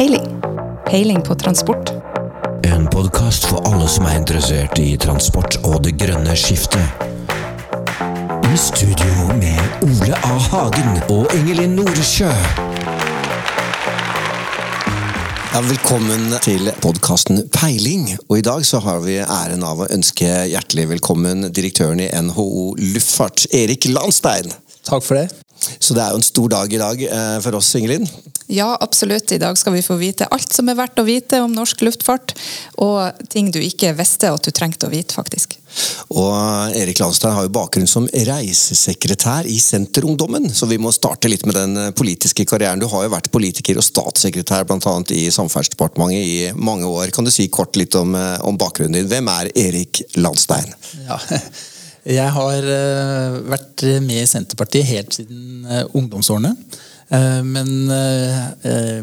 Peiling. Peiling på transport. En podkast for alle som er interessert i transport og det grønne skiftet. I studio med Ole A. Hagen og Ingelin Noresjø. Ja, velkommen til podkasten Peiling. Og I dag så har vi æren av å ønske hjertelig velkommen direktøren i NHO Luftfart, Erik Landstein. Takk for det. Så det er jo en stor dag i dag eh, for oss, Ingelin. Ja, absolutt. I dag skal vi få vite alt som er verdt å vite om norsk luftfart, og ting du ikke visste at du trengte å vite, faktisk. Og Erik Landstein har jo bakgrunn som reisesekretær i Senterungdommen, så vi må starte litt med den politiske karrieren. Du har jo vært politiker og statssekretær bl.a. i Samferdselsdepartementet i mange år. Kan du si kort litt om, eh, om bakgrunnen din? Hvem er Erik Landstein? Ja, Jeg har uh, vært med i Senterpartiet helt siden uh, ungdomsårene. Uh, men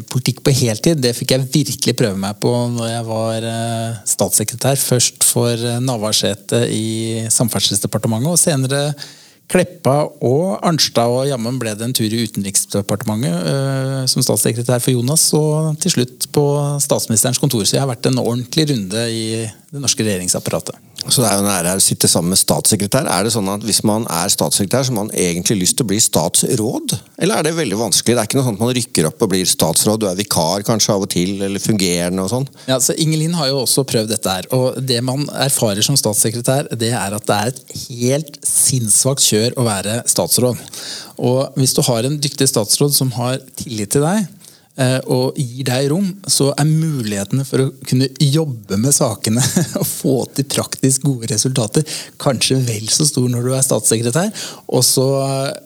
politikk på heltid det fikk jeg virkelig prøve meg på når jeg var statssekretær. Først for Navarsete i Samferdselsdepartementet, og senere Kleppa og Arnstad, og jammen ble det en tur i Utenriksdepartementet som statssekretær for Jonas, og til slutt på statsministerens kontor. Så jeg har vært en ordentlig runde i det norske regjeringsapparatet. Så det er jo en ære å sitte sammen med statssekretær. Er det sånn at Hvis man er statssekretær, så har man egentlig lyst til å bli statsråd? Eller er det veldig vanskelig? Det er ikke noe sånn at man rykker opp og blir statsråd, du er vikar kanskje av og til, eller fungerende og sånn? Ja, så Ingelin har jo også prøvd dette her. Og det man erfarer som statssekretær, det er at det er et helt sinnssvakt kjør å være statsråd. Og hvis du har en dyktig statsråd som har tillit til deg, og gir deg rom, så er mulighetene for å kunne jobbe med sakene og få til praktisk gode resultater kanskje vel så stor når du er statssekretær. Og så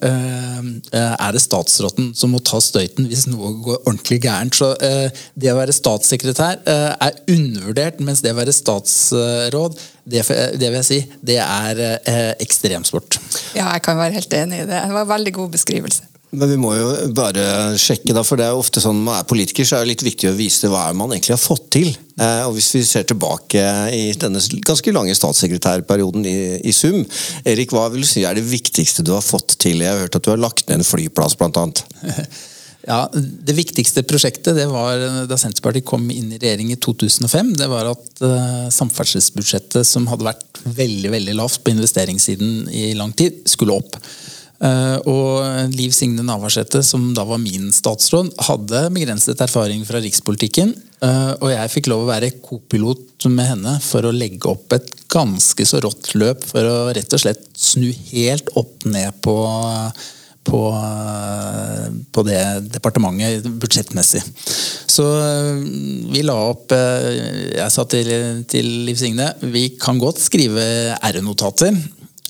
eh, er det statsråden som må ta støyten hvis noe går ordentlig gærent. Så eh, det å være statssekretær eh, er undervurdert, mens det å være statsråd det, det, vil jeg si, det er eh, ekstremsport. Ja, jeg kan være helt enig i det. Det var en veldig god beskrivelse. Men vi må jo bare sjekke, da, for det er ofte sånn man er politiker, så er det litt viktig å vise hva man egentlig har fått til. Eh, og Hvis vi ser tilbake i denne ganske lange statssekretærperioden i, i, sum, Erik, hva vil du si er det viktigste du har fått til? Jeg har hørt at du har lagt ned en flyplass, blant annet. Ja, Det viktigste prosjektet det var da Senterpartiet kom inn i regjering i 2005. Det var at uh, samferdselsbudsjettet, som hadde vært veldig veldig lavt på investeringssiden i lang tid, skulle opp. Eh, og Liv Signe Navarsete, som da var min statsråd, hadde begrenset erfaring fra rikspolitikken. Eh, og jeg fikk lov å være kopilot med henne for å legge opp et ganske så rått løp for å rett og slett snu helt opp ned på på, på, det departementet budsjettmessig. Så eh, vi la opp Jeg sa til, til Liv Signe vi kan godt skrive R-notater.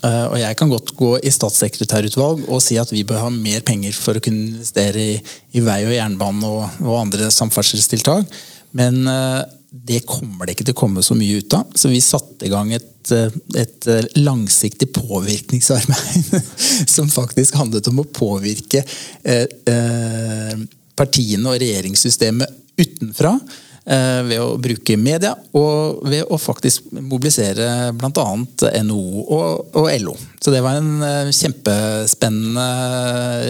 Eh, og jeg kan godt gå i statssekretærutvalg og si at vi bør ha mer penger for å kunne investere i, i vei og jernbane og, og andre samferdselstiltak. Men uh, det kommer det ikke til å komme så mye ut av. Så vi satte i gang et, eh, et langsiktig påvirkningsarbeid som faktisk handlet om å påvirke partiene og regjeringssystemet utenfra. Eh, ved å bruke media og ved å faktisk mobilisere bl.a. NHO og, og, LO. Så det var en eh, kjempespennende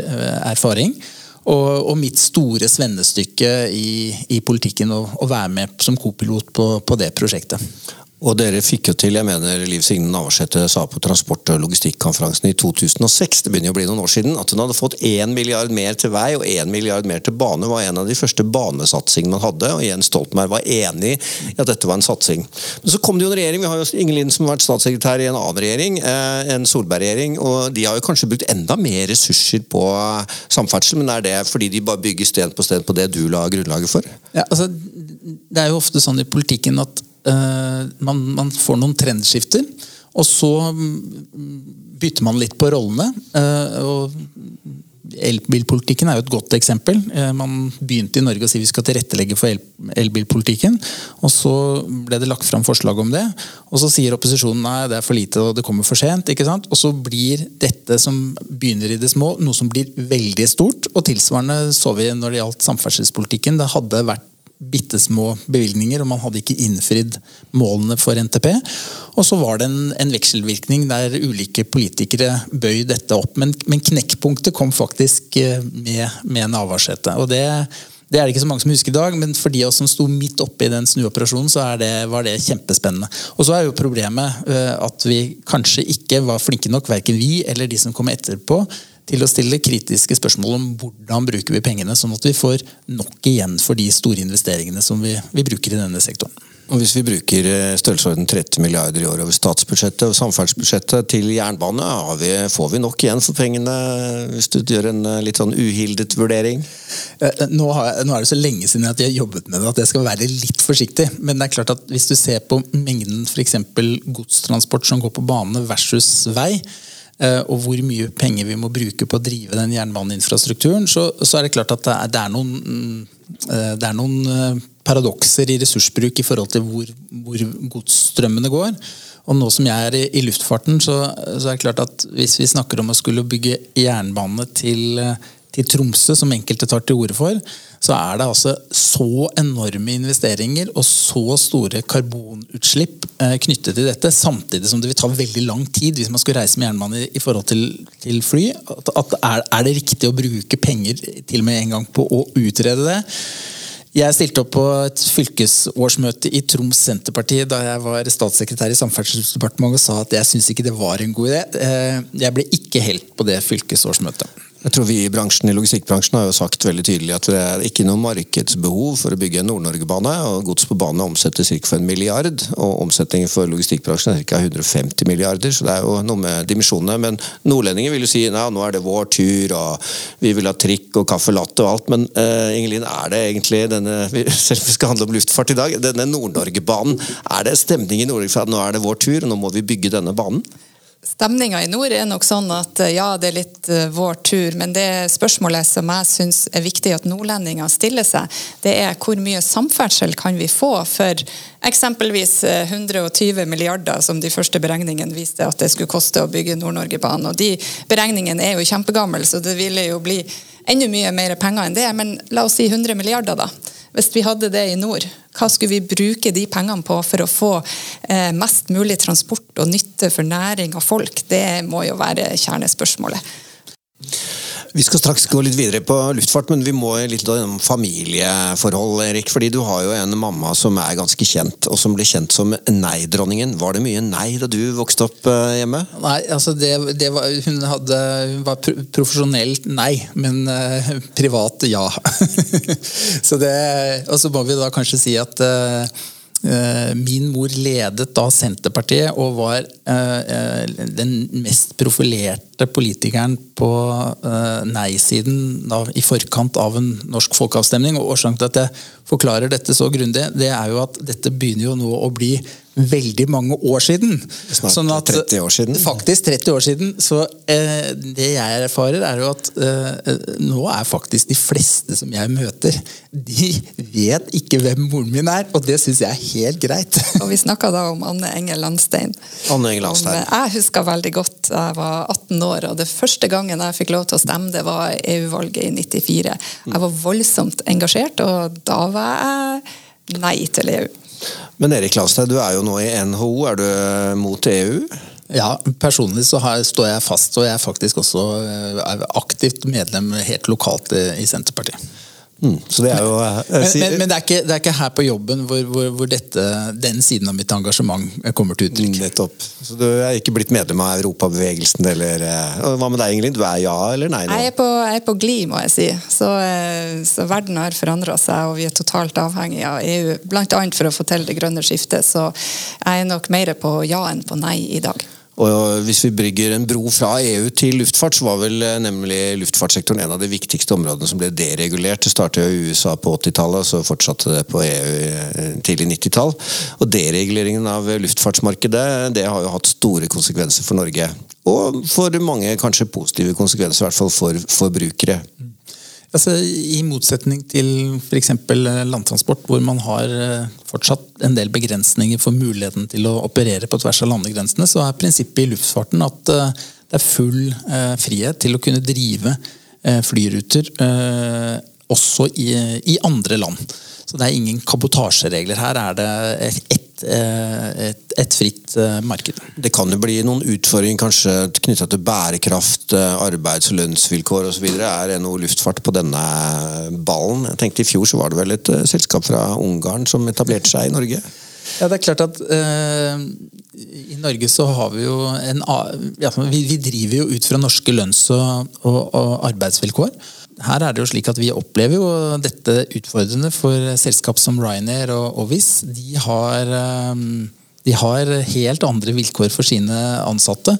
eh, erfaring. Og, og mitt store svennestykke i, i politikken å, være med som kopilot på, på det prosjektet. Og dere fikk jo til, jeg mener Liv Signe Navarsete sa på transport- og logistikkonferansen i 2006, det begynner jo å bli noen år siden, at hun hadde fått én milliard mer til vei og én milliard mer til bane. var en av de første banesatsingene man hadde, og Jens Stoltenberg var enig i at dette var en satsing. Men så kom det jo en regjering, vi har jo Inge Lind som har vært statssekretær i en annen regjering, eh, en Solberg-regjering, og de har jo kanskje brukt enda mer ressurser på samferdsel, men er det fordi de bare bygger sten på sten på det du la grunnlaget for? Ja, altså, det er jo ofte sånn i politikken at man, man, får noen trendskifter. Og så bytter man litt på rollene. Uh, og Elbilpolitikken er jo et godt eksempel. Uh, man begynte i Norge å si vi skal tilrettelegge for elbilpolitikken. Og så ble det lagt fram forslag om det. Og så sier opposisjonen nei, det er for lite og det kommer for sent. ikke sant? Og så blir dette som begynner i det små, noe som blir veldig stort. Og tilsvarende så vi når det gjaldt samferdselspolitikken. Det hadde vært bitte små bevilgninger, og man hadde ikke innfridd målene for NTP. Og så var det en, en vekselvirkning der ulike politikere bøy dette opp. Men, men knekkpunktet kom faktisk eh, med, med Navarsete. Og det, Det er det ikke så mange som husker i dag, men for de av oss som sto midt oppe i den snuoperasjonen, så det, var det kjempespennende. Og så er jo problemet uh, at vi kanskje ikke var flinke nok, verken vi eller de som kom etterpå, til å stille kritiske spørsmål om hvordan bruker vi pengene, sånn at vi får nok igjen for de store investeringene som vi, vi bruker i denne sektoren. Og Hvis vi bruker eh, størrelsesorden 30 milliarder i år over statsbudsjettet og samferdselsbudsjettet til jernbane, vi, får vi nok igjen for pengene, hvis du gjør en eh, litt sånn uhildet vurdering? Eh, nå, jeg, nå er det så lenge siden at jeg har jobbet med det at jeg skal være litt forsiktig. Men det er klart at hvis du ser på mengden f.eks. godstransport som går på bane versus vei, og hvor mye penger vi må bruke på å drive den jernbaneinfrastrukturen, så, så er det klart at det er, det er noen, mm, det er noen paradokser i ressursbruk i forhold til hvor, hvor godsstrømmene går. Og nå som jeg er i, i luftfarten, så, så, er det klart at hvis vi snakker om å skulle bygge jernbane til, til Tromsø, som enkelte tar til orde for, så er det altså så enorme investeringer og så store karbonutslipp eh, knyttet til dette, samtidig som det vil ta veldig lang tid hvis man skal reise med jernbane i, forhold til, til fly. At, at er, er, det riktig å bruke penger til og med en gang på å utrede det? Jeg stilte opp på et fylkesårsmøte i Troms Senterparti da jeg var statssekretær i Samferdselsdepartementet og sa at jeg syntes ikke det var en god idé. Eh, jeg ble ikke helt på det fylkesårsmøtet. Jeg tror vi i bransjen, i logistikkbransjen har jo sagt veldig tydelig at det er ikke noe markedsbehov for å bygge en Nord-Norge-bane. og Gods på bane omsetter ca. en milliard, og omsetningen for logistikkbransjen er ca. 150 milliarder. Så det er jo noe med dimensjonene. Men nordlendinger vil jo si at nå er det vår tur, og vi vil ha trikk og caffè latte og alt. Men uh, Ingelin, er det egentlig denne Selv om vi skal handle om luftfart i dag, denne Nord-Norge-banen, er det stemning i Nord-Norge for at nå er det vår tur, og nå må vi bygge denne banen? Stemninga i nord er nok sånn at eh, ja, det er litt uh, vår tur, men det spørsmålet som jeg syns er viktig at nordlendinger stiller seg, det er hvor mye samferdsel kan vi få for eksempelvis 120 eh, milliarder, som de første beregningene viste at det skulle koste å bygge Nord-Norge-banen. Og de beregningene er jo kjempegamle, så det ville jo bli enda mye mer penger enn det. Men la oss si 100 milliarder, da. Hvis vi hadde det i nord, hva skulle vi bruke de pengene på for å få eh, mest mulig transport og nytte for næring og folk? Det må jo være kjernespørsmålet. Vi skal straks gå litt videre på luftfart, men vi må litt om familieforhold, Erik. Fordi du har jo en mamma som er ganske kjent, og som ble kjent som nei-dronningen. Var det mye nei da du vokste opp eh, hjemme? Nei, altså det, det var, hun, hadde, hun var profesjonelt nei, men uh, privat ja. så det, og så må vi da kanskje si at uh, Min mor ledet da Senterpartiet og var den mest profilerte politikeren på nei-siden i forkant av en norsk folkeavstemning. og Årsaken til at jeg forklarer dette så grundig, det er jo at dette begynner jo nå å bli veldig mange år siden. Snart sånn at, 30 år siden. Faktisk 30 år siden. Så eh, det jeg erfarer, er jo at eh, nå er faktisk de fleste som jeg møter, de vet ikke hvem moren min er, og det syns jeg er helt greit. Og vi snakka da om Anne Engel Landstein. Anne Engel Landstein. Om, jeg husker veldig godt jeg var 18 år år. Og det første gangen jeg fikk lov til å stemme, det var EU-valget i 94. Jeg var voldsomt engasjert, og da var jeg nei til EU. Men Erik Laustad, du er jo nå i NHO. Er du mot EU? Ja, personlig så står jeg fast, og jeg er faktisk også er aktivt medlem helt lokalt i Senterpartiet. Mm, så det er jo, eh, men, men, men det, er ikke, det, er ikke, her på jobben hvor, hvor, hvor dette, den siden av mitt engasjement kommer til uttrykk. Nettopp. Så du er ikke blitt medlem av Europabevegelsen, eller eh, Hva med deg, Ingelin? Du er ja eller nei nå? Jeg er på, jeg er på glid, må jeg si. Så, eh, så verden har forandra seg, og vi er totalt avhengig av EU. Bl.a. for å få til det grønne skiftet. Så jeg er nok mer på ja enn på nei i dag. Og Hvis vi brygger en bro fra EU til luftfart, så var vel eh, nemlig luftfartssektoren en av de viktigste områdene som ble deregulert. Det startet i USA på 80-tallet, og så fortsatte det på EU eh, tidlig 90-tall. Og Dereguleringen av luftfartsmarkedet det har jo hatt store konsekvenser for Norge. Og for mange kanskje positive konsekvenser, i hvert fall for forbrukere. Altså, I motsetning til f.eks. Eh, landtransport, hvor man har eh, fortsatt en del begrensninger for muligheten til å operere på tvers av landegrensene, så er prinsippet i luftfarten at eh, det er full frihet til å kunne drive flyruter også i, andre land. Så det er ingen kabotasjeregler. Her er det ett et, et, fritt marked. Det kan jo bli noen utfordringer kanskje knytta til bærekraft, arbeids- og lønnsvilkår osv. Er NHO Luftfart på denne ballen? Jeg tenkte I fjor så var det vel et selskap fra Ungarn som etablerte seg i Norge? Ja, det er klart at eh, i Norge så har vi jo en ja, vi, vi, driver jo ut fra norske lønns- og, og, og, arbeidsvilkår. Her er det jo slik at vi opplever jo dette utfordrende for selskap som Ryanair og, Ovis. De har, um, de har helt andre vilkår for sine ansatte.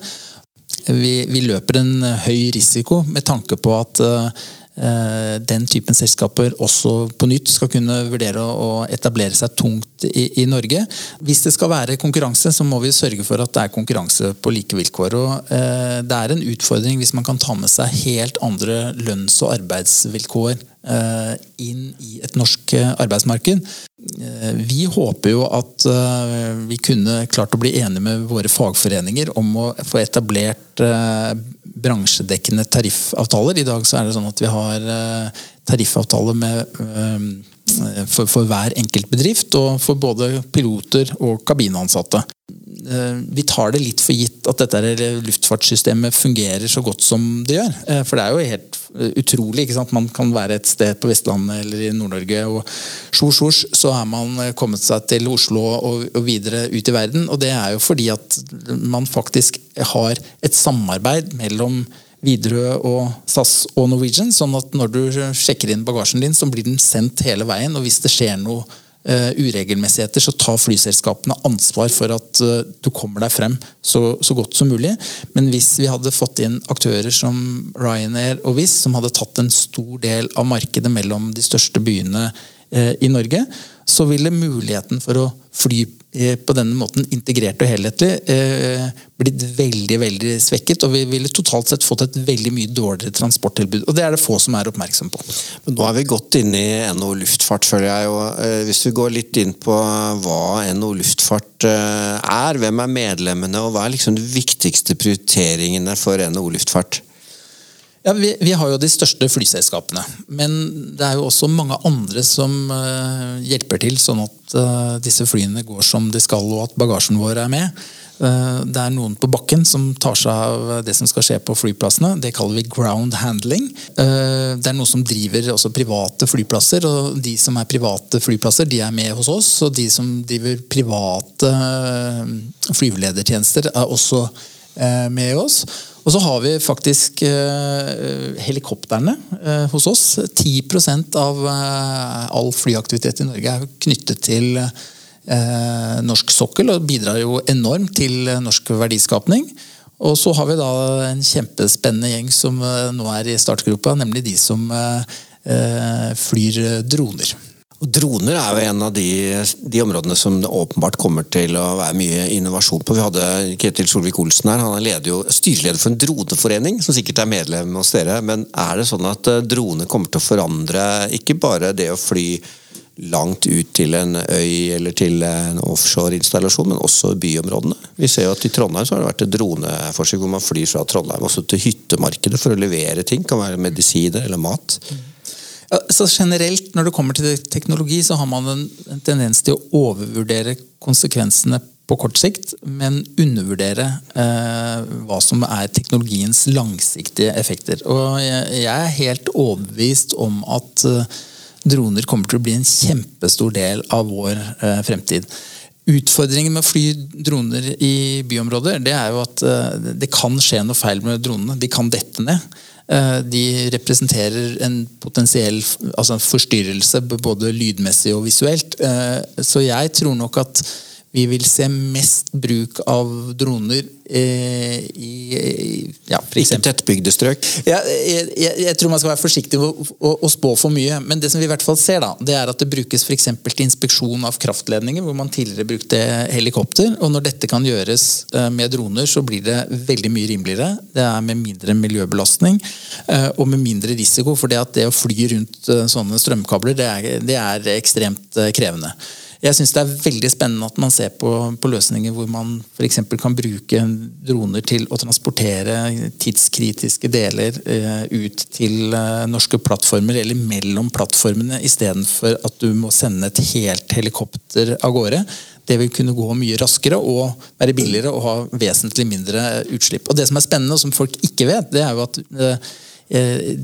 Vi, vi, løper en høy risiko med tanke på at Eh, den typen selskaper også på nytt skal kunne vurdere å etablere seg tungt i, i, Norge. Hvis det skal være konkurranse, så må vi sørge for at det er konkurranse på like vilkår. Og, eh, det er en utfordring hvis man kan ta med seg helt andre lønns- og arbeidsvilkår eh, inn i et norsk arbeidsmarked. Eh, vi håper jo at eh, vi kunne klart å bli enige med våre fagforeninger om å få etablert eh, bransjedekkende tariffavtaler. I dag så er det sånn at vi har tariffavtale med, for, for, hver enkelt bedrift, og for både piloter og kabinansatte. Eh, vi tar det litt for gitt at dette luftfartssystemet fungerer så godt som det gjør. For det er jo helt utrolig. ikke sant? Man kan være et sted på Vestlandet eller i Nord-Norge, og sjors, sjors, så er man kommet seg til Oslo og, og, videre ut i verden. Og det er jo fordi at man faktisk har et samarbeid mellom Widerøe og SAS og Norwegian, sånn at når du sjekker inn bagasjen din, så blir den sendt hele veien. Og hvis det skjer noe uh, uregelmessigheter, så tar flyselskapene ansvar for at uh, du kommer deg frem så, så, godt som mulig. Men hvis vi hadde fått inn aktører som Ryanair og Wizz, som hadde tatt en stor del av markedet mellom de største byene uh, i Norge, så ville muligheten for å fly på denne måten integrert og helhetlig eh, blitt veldig veldig svekket. Og vi ville totalt sett fått et veldig mye dårligere transporttilbud. Og det er det få som er oppmerksom på. Men nå er vi godt inne i NHO Luftfart, føler jeg. Og eh, hvis vi går litt inn på hva NHO Luftfart er, hvem er medlemmene, og hva er liksom de viktigste prioriteringene for NHO Luftfart? Ja, vi, vi, har jo de største flyselskapene. Men det er jo også mange andre som uh, hjelper til, sånn at uh, disse flyene går som de skal, og at bagasjen vår er med. Uh, det er noen på bakken som tar seg av det som skal skje på flyplassene. Det kaller vi ground handling. Det er noen som driver også private flyplasser, og de som er private flyplasser, de er med hos oss. Og de som driver private flyveledertjenester, er også med oss. Og så har vi faktisk eh, helikoptrene eh, hos oss. 10 av eh, all flyaktivitet i Norge er knyttet til eh, norsk sokkel og bidrar jo enormt til norsk verdiskapning. Og så har vi da en kjempespennende gjeng som eh, nå er i startgropa, nemlig de som eh, flyr droner. Og Droner er jo en av de, de, områdene som det åpenbart kommer til å være mye innovasjon på. Vi hadde Ketil Solvik-Olsen her, han er jo, styreleder for en droneforening, som sikkert er medlem hos dere. Men er det sånn at eh, droner kommer til å forandre ikke bare det å fly langt ut til en øy eller til en offshore-installasjon, men også byområdene. Vi ser jo at I Trondheim så har det vært et droneforsøk hvor man flyr fra Trondheim også til hyttemarkedet for å levere ting. Kan være medisiner eller mat. Så generelt, Når det kommer til teknologi, så har man en tendens til å overvurdere konsekvensene på kort sikt, men undervurdere eh, hva som er teknologiens langsiktige effekter. Og jeg, jeg er helt overbevist om at eh, droner kommer til å bli en kjempestor del av vår eh, fremtid. Utfordringen med å fly droner i byområder det er jo at eh, det kan skje noe feil med dronene. De kan dette ned. Eh, de representerer en potensiell altså en forstyrrelse både lydmessig og visuelt. Eh, så jeg tror nok at vi vil se mest bruk av droner eh, i, ja, Ikke tettbygde strøk? Ja, jeg, jeg, jeg, tror man skal være forsiktig med å, å, spå for mye. Men det som vi i hvert fall ser, da, det er at det brukes for til inspeksjon av kraftledninger, hvor man tidligere brukte helikopter. og Når dette kan gjøres eh, med droner, så blir det veldig mye rimeligere. Det er med mindre miljøbelastning eh, og med mindre risiko. For det at det å fly rundt eh, sånne strømkabler, det er, det er ekstremt krevende. Jeg syns det er veldig spennende at man ser på, på løsninger hvor man f.eks. kan bruke droner til å transportere tidskritiske deler eh, ut til eh, norske plattformer, eller mellom plattformene, istedenfor at du må sende et helt helikopter av gårde. det vil kunne gå mye raskere og være billigere og ha vesentlig mindre utslipp. Og Det som er spennende, og som folk ikke vet, det er jo at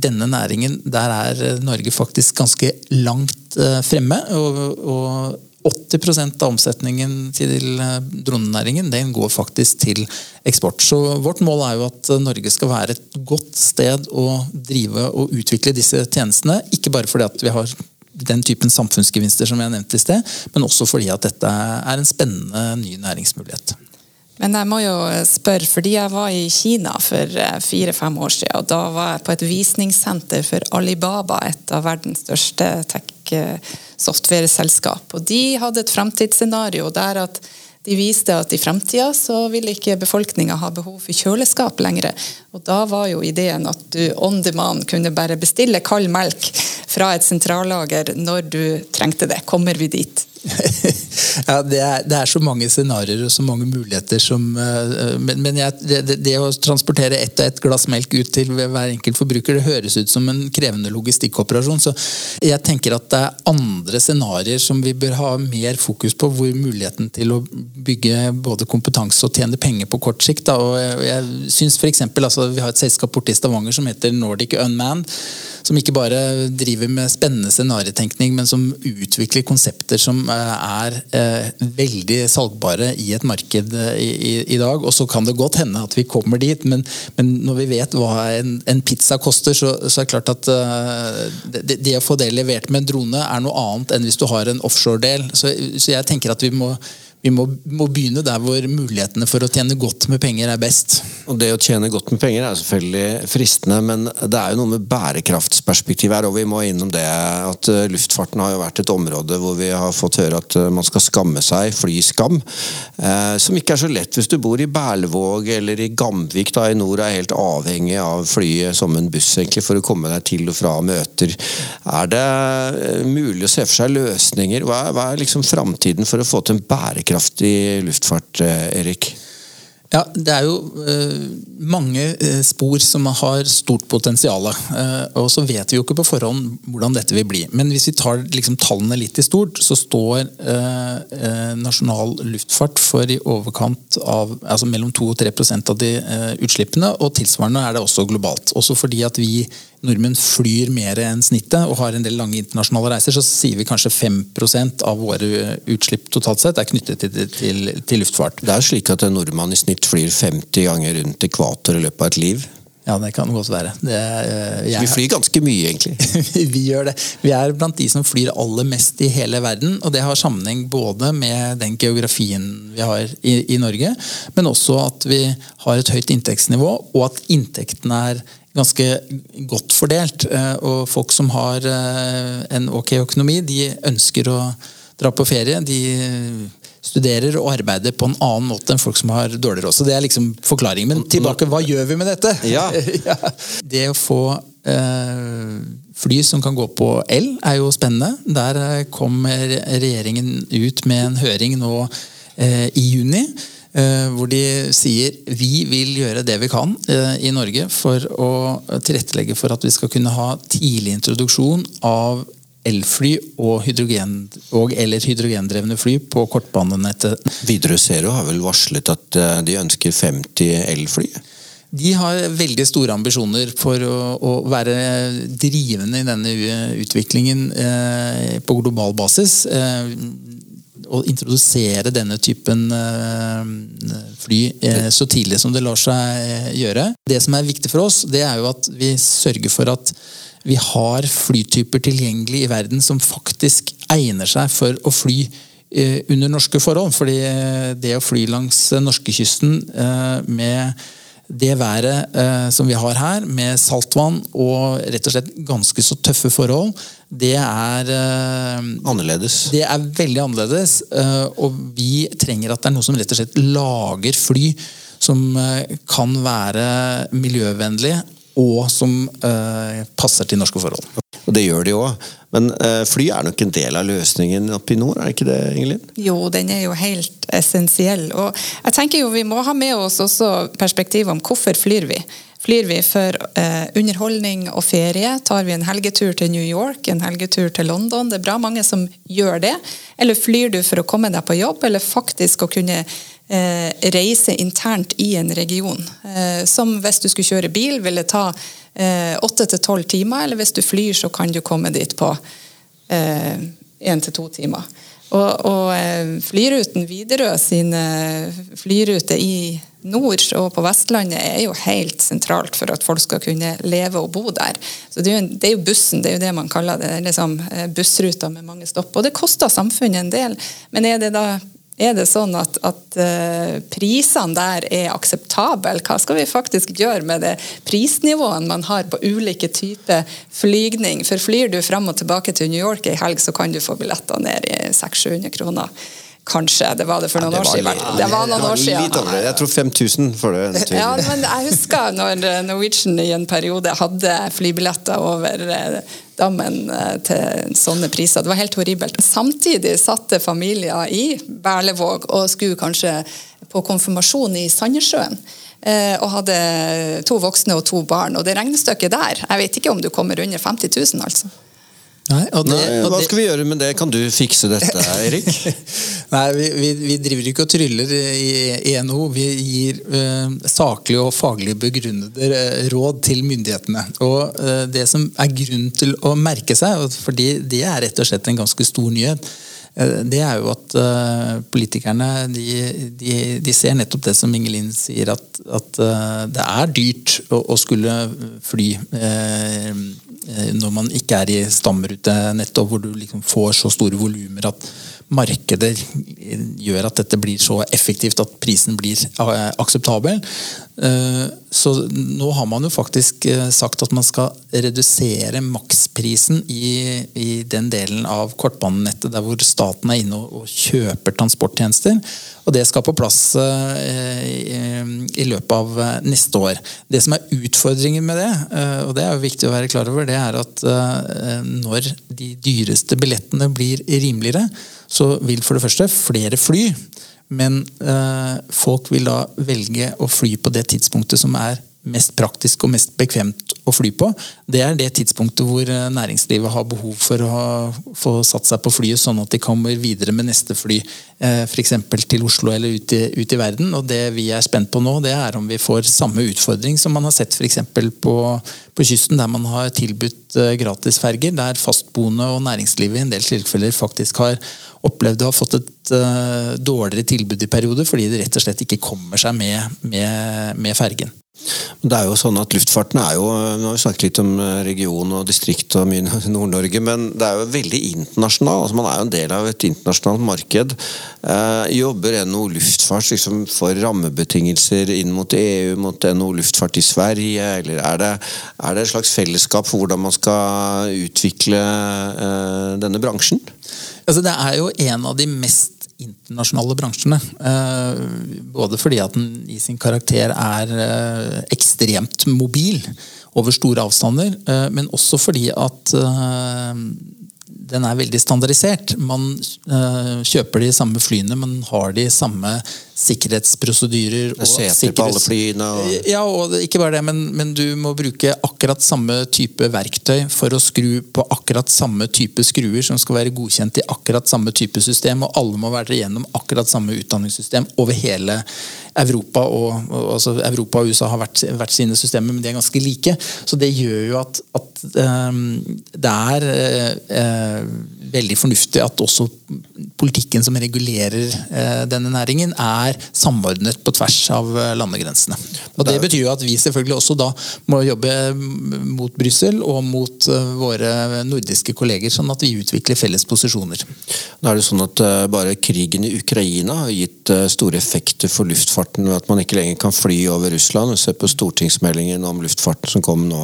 denne næringen, der er Norge faktisk ganske langt fremme. og, og 80% av omsetningen til eh, dronenæringen den går faktisk til eksport. Så Vårt mål er jo at Norge skal være et godt sted å drive og utvikle disse tjenestene. Ikke bare fordi at vi har den typen samfunnsgevinster som jeg nevnte i sted, men også fordi at dette er en spennende ny næringsmulighet. Men jeg må jo spørre, fordi jeg var i Kina for eh, fire-fem år siden. og Da var jeg på et visningssenter for Alibaba, et av verdens største tech-software-selskap. Og De hadde et framtidsscenario der at de viste at i framtida så ville ikke befolkninga ha behov for kjøleskap lenger. Og da var jo ideen at du on demand kunne bare bestille kald melk fra et sentrallager når du trengte det. Kommer vi dit? Ja, det er, det er, så mange scenarioer og så mange muligheter som uh, Men, men jeg, det, det, å transportere ett og ett glass melk ut til hver enkelt forbruker, det høres ut som en krevende logistikkoperasjon. Så jeg tenker at det er andre scenarioer som vi bør ha mer fokus på, hvor muligheten til å bygge både kompetanse og tjene penger på kort sikt. Da. Og jeg, jeg for eksempel, altså, Vi har et selskap borte i Stavanger som heter Nordic Unmanned som ikke bare driver med spennende scenariotenkning, men som utvikler konsepter som eh, er eh, veldig salgbare i et marked eh, i, i, i, dag. Og så kan det godt hende at vi kommer dit, men, men når vi vet hva en, en pizza koster, så, så, er det klart at det, det, å få det levert med en drone er noe annet enn hvis du har en offshore-del. Så, så jeg tenker at vi må vi må, må, begynne der hvor mulighetene for å tjene godt med penger er best. Og Det å tjene godt med penger er selvfølgelig fristende, men det er jo noe med bærekraftsperspektiv her, og vi må innom det at eh, luftfarten har jo vært et område hvor vi har fått høre at eh, man skal skamme seg, fly skam. Eh, som ikke er så lett hvis du bor i Berlevåg eller i Gamvik da i nord er helt avhengig av flyet som en buss egentlig for å komme deg til og fra møter. Er det eh, mulig å se for seg løsninger? Hva er, hva er liksom framtiden for å få til en bærekraft bærekraftig luftfart, eh, Erik? Ja, Det er jo eh, mange uh, spor som har stort potensial. Eh, og så vet vi jo ikke på forhånd hvordan dette vil bli. Men hvis vi tar liksom, tallene litt i stort, så står nasjonal luftfart for i overkant av altså mellom 2 og 3% av de utslippene. Og tilsvarende er det også globalt. Også fordi at vi nordmenn flyr mer enn snittet og har en del lange internasjonale reiser, så sier vi kanskje 5% av våre utslipp totalt sett er knyttet til, til, til, luftfart. Det er slik at en nordmann i snitt flyr 50 ganger rundt ekvator i løpet av et liv? Ja, det kan godt være. Det, uh, jeg, vi flyr ganske mye, egentlig. vi gjør det. Vi er blant de som flyr aller mest i hele verden. Og det har sammenheng både med den geografien vi har i, i Norge, men også at vi har et høyt inntektsnivå, og at inntektene er ganske godt fordelt. Eh, og folk som har eh, en ok økonomi, de ønsker å dra på ferie. De studerer og arbeider på en annen måte enn folk som har dårlig råd. Så det er liksom forklaringen. Men tilbake, hva gjør vi med dette? Ja. ja. Det å få eh, fly som kan gå på el, er jo spennende. Der kommer regjeringen ut med en høring nå eh, i juni. Eh, hvor de sier vi vil gjøre det vi kan eh, i Norge for å tilrettelegge for at vi skal kunne ha tidlig introduksjon av elfly og, hydrogen, og eller hydrogendrevne fly på kortbanenettet. Widerøe Zero har vel varslet at eh, de ønsker 50 elfly? De har veldig store ambisjoner for å, å være drivende i denne utviklingen eh, på global basis. Eh, å introdusere denne typen eh, fly eh, så tidlig som det lar seg eh, gjøre. Det som er viktig for oss, det er jo at vi sørger for at vi har flytyper tilgjengelig i verden som faktisk egner seg for å fly under norske forhold. Fordi det å fly langs norskekysten med det været eh, som vi har her, med saltvann og rett og slett ganske så tøffe forhold, det er eh, Annerledes. Det er veldig annerledes. Eh, og vi trenger at det er noe som rett og slett lager fly som eh, kan være miljøvennlige, og som eh, passer til norske forhold. Og det gjør de òg. Men uh, fly er nok en del av løsningen oppe i nord, er det ikke det, Ingelin? Jo, den er jo helt essensiell. Og jeg tenker jo vi må ha med oss også perspektivet om hvorfor flyr vi. Flyr vi for eh, underholdning og ferie? Tar vi en helgetur til New York, en helgetur til London? Det er bra mange som gjør det. Eller flyr du for å komme deg på jobb, eller faktisk å kunne reise internt i en region? som hvis du skulle kjøre bil, ville ta åtte til tolv timer, eller hvis du flyr, så kan du komme dit på én til to timer. Og, og flyruten Widerøe sine flyruter i nord og på Vestlandet er jo helt sentralt for at folk skal kunne leve og bo der. Så Det er jo, det er jo bussen, det er jo det man kaller det. liksom Bussruter med mange stopp. Og det koster samfunnet en del. Men er det da er det sånn at, at uh, prisene der er akseptable? Hva skal vi faktisk gjøre med det prisnivået man har på ulike typer flygning? For flyr du fram og tilbake til New York i helg, så kan du få billetter ned i 600-700 kroner. Kanskje. Det var det for noen ja, år siden. Det var noen år siden. Jeg tror 5000 for det. Ja, men jeg husker når Norwegian i en periode hadde flybilletter over eh, dammen eh, til sånne priser. Det var helt horribelt. Samtidig satte familier i Berlevåg og skulle kanskje på konfirmasjon i Sandnessjøen. Eh, og hadde to voksne og to barn. Og det regnestykket der, jeg vet ikke om du kommer under 50 000, altså. Nei, det, Nei, hva skal vi gjøre med det? Kan du fikse dette, Erik? Nei, vi, vi, vi, driver ikke og tryller i, NHO. Vi gir eh, saklige og faglig begrunnede uh, råd til myndighetene. Og eh, Det som er grunn til å merke seg, fordi det er rett og slett en ganske stor nyhet, det er jo at politikerne de, de, de, ser nettopp det som Ingelin sier, at, at det er dyrt å, å skulle fly Eh, når man ikke er i stamrutenettet, hvor du liksom får så store volumer at markedet gjør at dette blir så effektivt at prisen blir eh, akseptabel. Eh, så nå har man jo faktisk sagt at man skal redusere maksprisen i, i den delen av kortbanenettet der hvor staten er inne og kjøper transporttjenester. Og det skal på plass i løpet av neste år. Det som er utfordringen med det, og det er jo viktig å være klar over, det er at når de dyreste billettene blir rimeligere, så vil for det første flere fly. Men øh, folk vil da velge å fly på det tidspunktet som er mest praktisk og mest bekvemt å fly på. Det er det tidspunktet hvor eh, næringslivet har behov for å få satt seg på flyet, sånn at de kommer videre med neste fly. Eh, F.eks. til Oslo eller ut i, ut i, verden. Og det vi er spent på nå, det er om vi får samme utfordring som man har sett f.eks. På, på kysten, der man har tilbudt eh, gratisferger. Der fastboende og næringslivet i en del tilfeller faktisk har opplevd å ha fått et uh, dårligere tilbud i perioder, fordi de rett og slett ikke kommer seg med, med, med fergen. Det er jo sånn at Luftfarten er jo Nå har vi snakket litt om eh, region og distrikt og mye Nord-Norge, men det er jo veldig internasjonal. altså Man er jo en del av et internasjonalt marked. Eh, jobber NHO Luftfart liksom, for rammebetingelser inn mot EU, mot NHO Luftfart i Sverige? Eller er det, er det et slags fellesskap for hvordan man skal utvikle eh, denne bransjen? Altså, det er jo en av de mest internasjonale bransjene. Eh, både fordi at den i sin karakter er eh, ekstremt mobil over store avstander, eh, men også fordi at den er veldig standardisert. Man kjøper de samme flyene, man har de samme sikkerhetsprosedyrer. og. Og... Ja, og ikke bare det, men, men, du må bruke akkurat samme type verktøy for å skru på akkurat samme type skruer som skal være godkjent i akkurat samme type system, og alle må være igjennom akkurat samme utdanningssystem over hele Europa. Og, og altså Europa og USA har vært, sine systemer, men de er ganske like. Så det gjør jo at, at um, det er uh, veldig fornuftig at også politikken som regulerer uh, denne næringen, er samordnet på tvers av eh, landegrensene. Og Det betyr jo at vi selvfølgelig også da må jobbe mot Brussel og mot eh, våre nordiske kolleger, sånn at vi utvikler felles posisjoner. Da er det sånn at eh, Bare krigen i Ukraina har gitt store effekter for luftfarten ved at man ikke lenger kan fly over Russland. Se på stortingsmeldingen om luftfarten som kom nå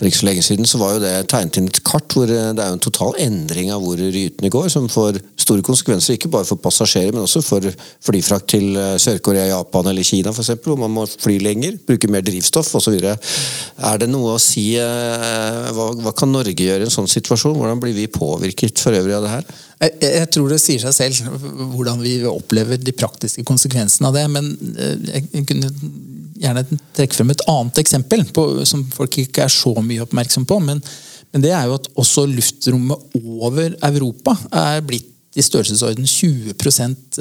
for ikke så lenge siden, så var jo det tegnet inn et kart hvor det er en total endring av hvor rytene går, som får store konsekvenser, ikke bare for passasjerer, men også for flyfrakt til eh, Sør-Korea, Japan eller Kina f.eks., hvor man må fly lenger, bruke mer drivstoff osv. Er det noe å si eh, hva, hva, kan Norge gjøre i en sånn situasjon? Hvordan blir vi påvirket for øvrig av det her? Jeg, jeg, tror det sier seg selv hvordan vi opplever de praktiske konsekvensene av det. Men eh, jeg kunne gjerne trekke frem et annet eksempel på, som folk ikke er så mye oppmerksom på. Men, men det er jo at også luftrommet over Europa er blitt i størrelsesorden 20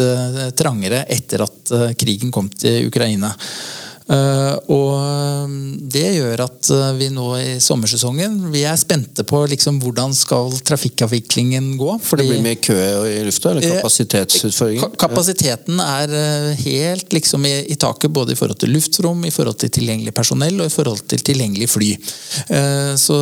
eh, trangere etter at krigen kom til Ukraina. Eh, og um, det gjør at eh, vi nå i sommersesongen vi er spente på liksom hvordan skal trafikkavviklingen gå. Fordi, det blir mye kø i lufta, eller kapasitetsutfordringer? Kapasiteten er eh, helt liksom i, i, taket både i forhold til luftrom, i forhold til tilgjengelig personell og i forhold til tilgjengelig fly. Så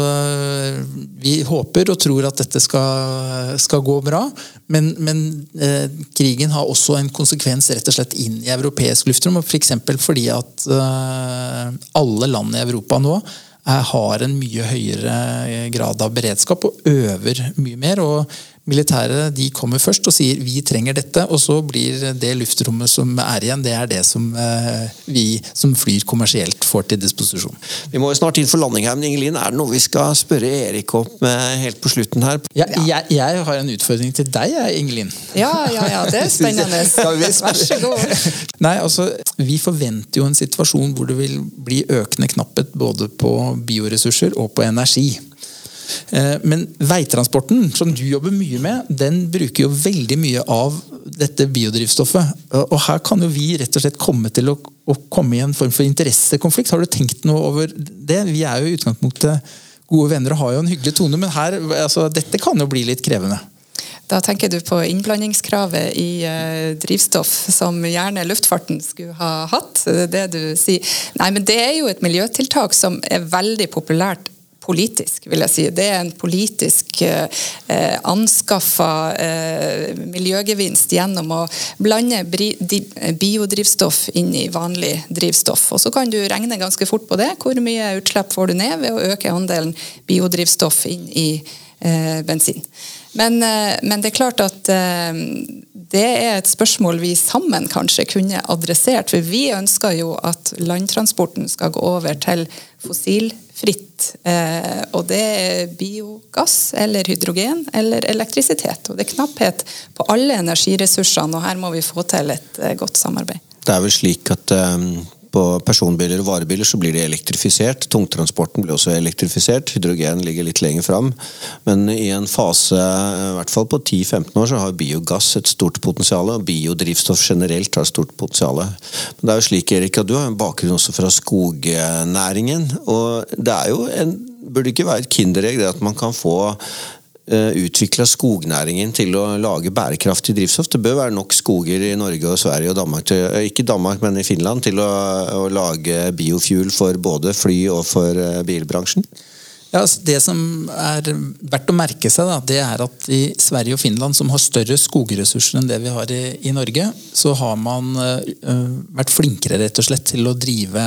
vi håper og tror at dette skal, skal gå bra. Men, men eh, krigen har også en konsekvens rett og slett inn i europeisk luftrom. F.eks. For fordi at eh, alle land i Europa nå eh, har en mye høyere grad av beredskap og øver mye mer. og Militære de kommer først og sier vi trenger dette, og så blir det luftrommet som er igjen, det er det som eh, vi som flyr kommersielt får til disposisjon. Vi må jo snart inn for landing her, men Ingelin, er det noe vi skal spørre Erik om helt på slutten her? Ja, jeg, jeg, har en utfordring til deg, Ingelin. Ja, ja, ja, det er spennende. Vær så god. Nei, altså, Vi forventer jo en situasjon hvor det vil bli økende knapphet både på bioressurser og på energi. Eh, men veitransporten, som du jobber mye med, den bruker jo veldig mye av dette biodrivstoffet. Og her kan jo vi rett og slett komme til å, å komme i en form for interessekonflikt. Har du tenkt noe over det? Vi er jo i utgangspunktet gode venner og har jo en hyggelig tone, men her, altså, dette kan jo bli litt krevende. Da tenker du på innblandingskravet i eh, drivstoff, som gjerne luftfarten skulle ha hatt. Det det du sier. Nei, men det er jo et miljøtiltak som er veldig populært politisk, vil jeg si. Det er en politisk eh, anskaffa eh, miljøgevinst gjennom å blande biodrivstoff inn i vanlig drivstoff. Og Så kan du regne ganske fort på det. Hvor mye utslipp får du ned ved å øke andelen biodrivstoff inn i eh, bensin. Men, eh, men, det er klart at eh, det er et spørsmål vi sammen kanskje kunne adressert. For vi ønsker jo at landtransporten skal gå over til fossilfritt. Eh, og det er biogass eller hydrogen eller elektrisitet. Og det er knapphet på alle energiressursene, og her må vi få til et godt samarbeid. Det er vel slik at um på personbiler og varebiler så blir de elektrifisert. Tungtransporten blir også elektrifisert. Hydrogen ligger litt lenger fram. Men i en fase i hvert fall på 10-15 år så har biogass et stort potensial. Og biodrivstoff generelt har et stort potensial. Men det er jo slik, Erik, at du har en bakgrunn også fra skognæringen. Og det er jo en burde ikke være et kinderegg det at man kan få utvikla skognæringen til å lage bærekraftig drivstoff. Det bør være nok skoger i Norge og Sverige og Danmark, til, eh, ikke Danmark, men i Finland, til å, å lage biofuel for både fly og for eh, bilbransjen? Ja, Det som er verdt å merke seg, da, det er at i Sverige og Finland, som har større skogressurser enn det vi har i, i Norge, så har man uh, vært flinkere rett og slett til å drive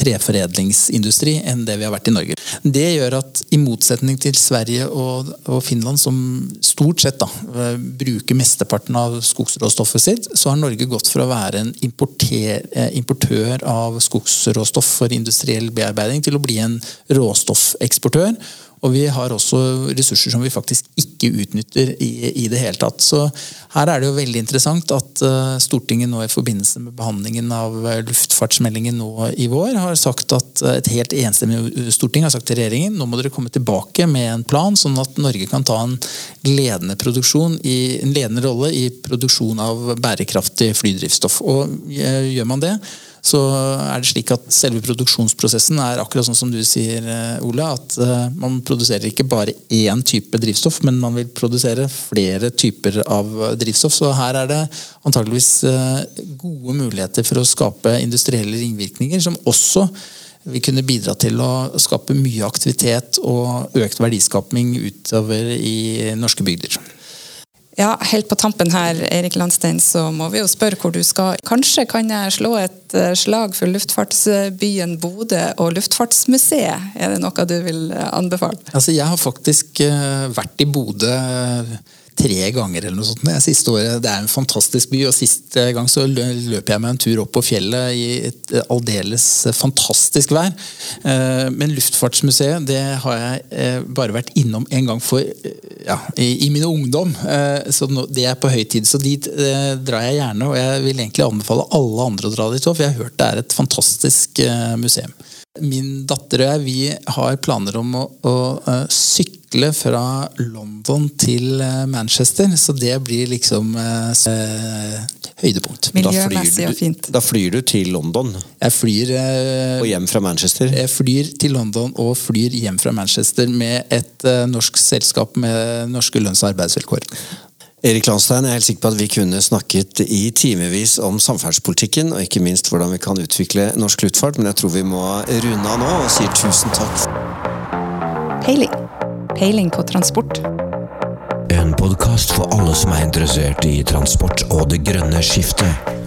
treforedlingsindustri enn det vi har vært i Norge. Det gjør at i motsetning til Sverige og, og Finland, som stort sett da, bruker mesteparten av skogsråstoffet sitt, så har Norge gått fra å være en importer, importør av skogsråstoff for industriell bearbeiding til å bli en råstoffeksportør eksportør. Og vi har også ressurser som vi faktisk ikke utnytter i, i, det hele tatt. Så her er det jo veldig interessant at uh, Stortinget nå i forbindelse med behandlingen av luftfartsmeldingen nå i vår har sagt at uh, et helt enstemmig storting har sagt til regjeringen nå må dere komme tilbake med en plan, sånn at Norge kan ta en ledende, i, en ledende rolle i produksjon av bærekraftig flydrivstoff. Og gjør man det, så er det slik at selve produksjonsprosessen er akkurat sånn som du sier, Ola. Ole. At eh, man produserer ikke bare én type drivstoff, men man vil produsere flere typer av drivstoff. Så her er det antageligvis eh, gode muligheter for å skape industrielle ringvirkninger, som også vil kunne bidra til å skape mye aktivitet og økt verdiskapning utover i norske bygder. Ja, Helt på tampen her, Erik Landstein, så må vi jo spørre hvor du skal. Kanskje kan jeg slå et eh, slag for luftfartsbyen Bodø og Luftfartsmuseet? Er det noe du vil eh, anbefale? Altså, Jeg har faktisk eh, vært i Bodø tre ganger eller noe sånt det siste året. Det er en fantastisk by, og sist gang så løp jeg meg en tur opp på fjellet i et aldeles fantastisk vær. Men Luftfartsmuseet det har jeg bare vært innom en gang for ja, i, i min ungdom. Så det er på høy tid. Så dit drar jeg gjerne, og jeg vil egentlig anbefale alle andre å dra dit òg, for jeg har hørt det er et fantastisk museum. Min datter og jeg vi har planer om å, å uh, sykle fra London til uh, Manchester. Så det blir liksom eh, høydepunkt. Miljømessig og fint. Da flyr du til London? Jeg flyr Og hjem fra Manchester? Jeg flyr til London og flyr hjem fra Manchester med et norsk selskap med norske lønns- og arbeidsvilkår. Erik Landstein, jeg er helt sikker på at vi kunne snakket i timevis om samferdselspolitikken, og ikke minst hvordan vi kan utvikle norsk luftfart, men jeg tror vi må runde av nå og sier tusen takk. Peiling. Peiling på transport. En podkast for alle som er interessert i transport og det grønne skiftet.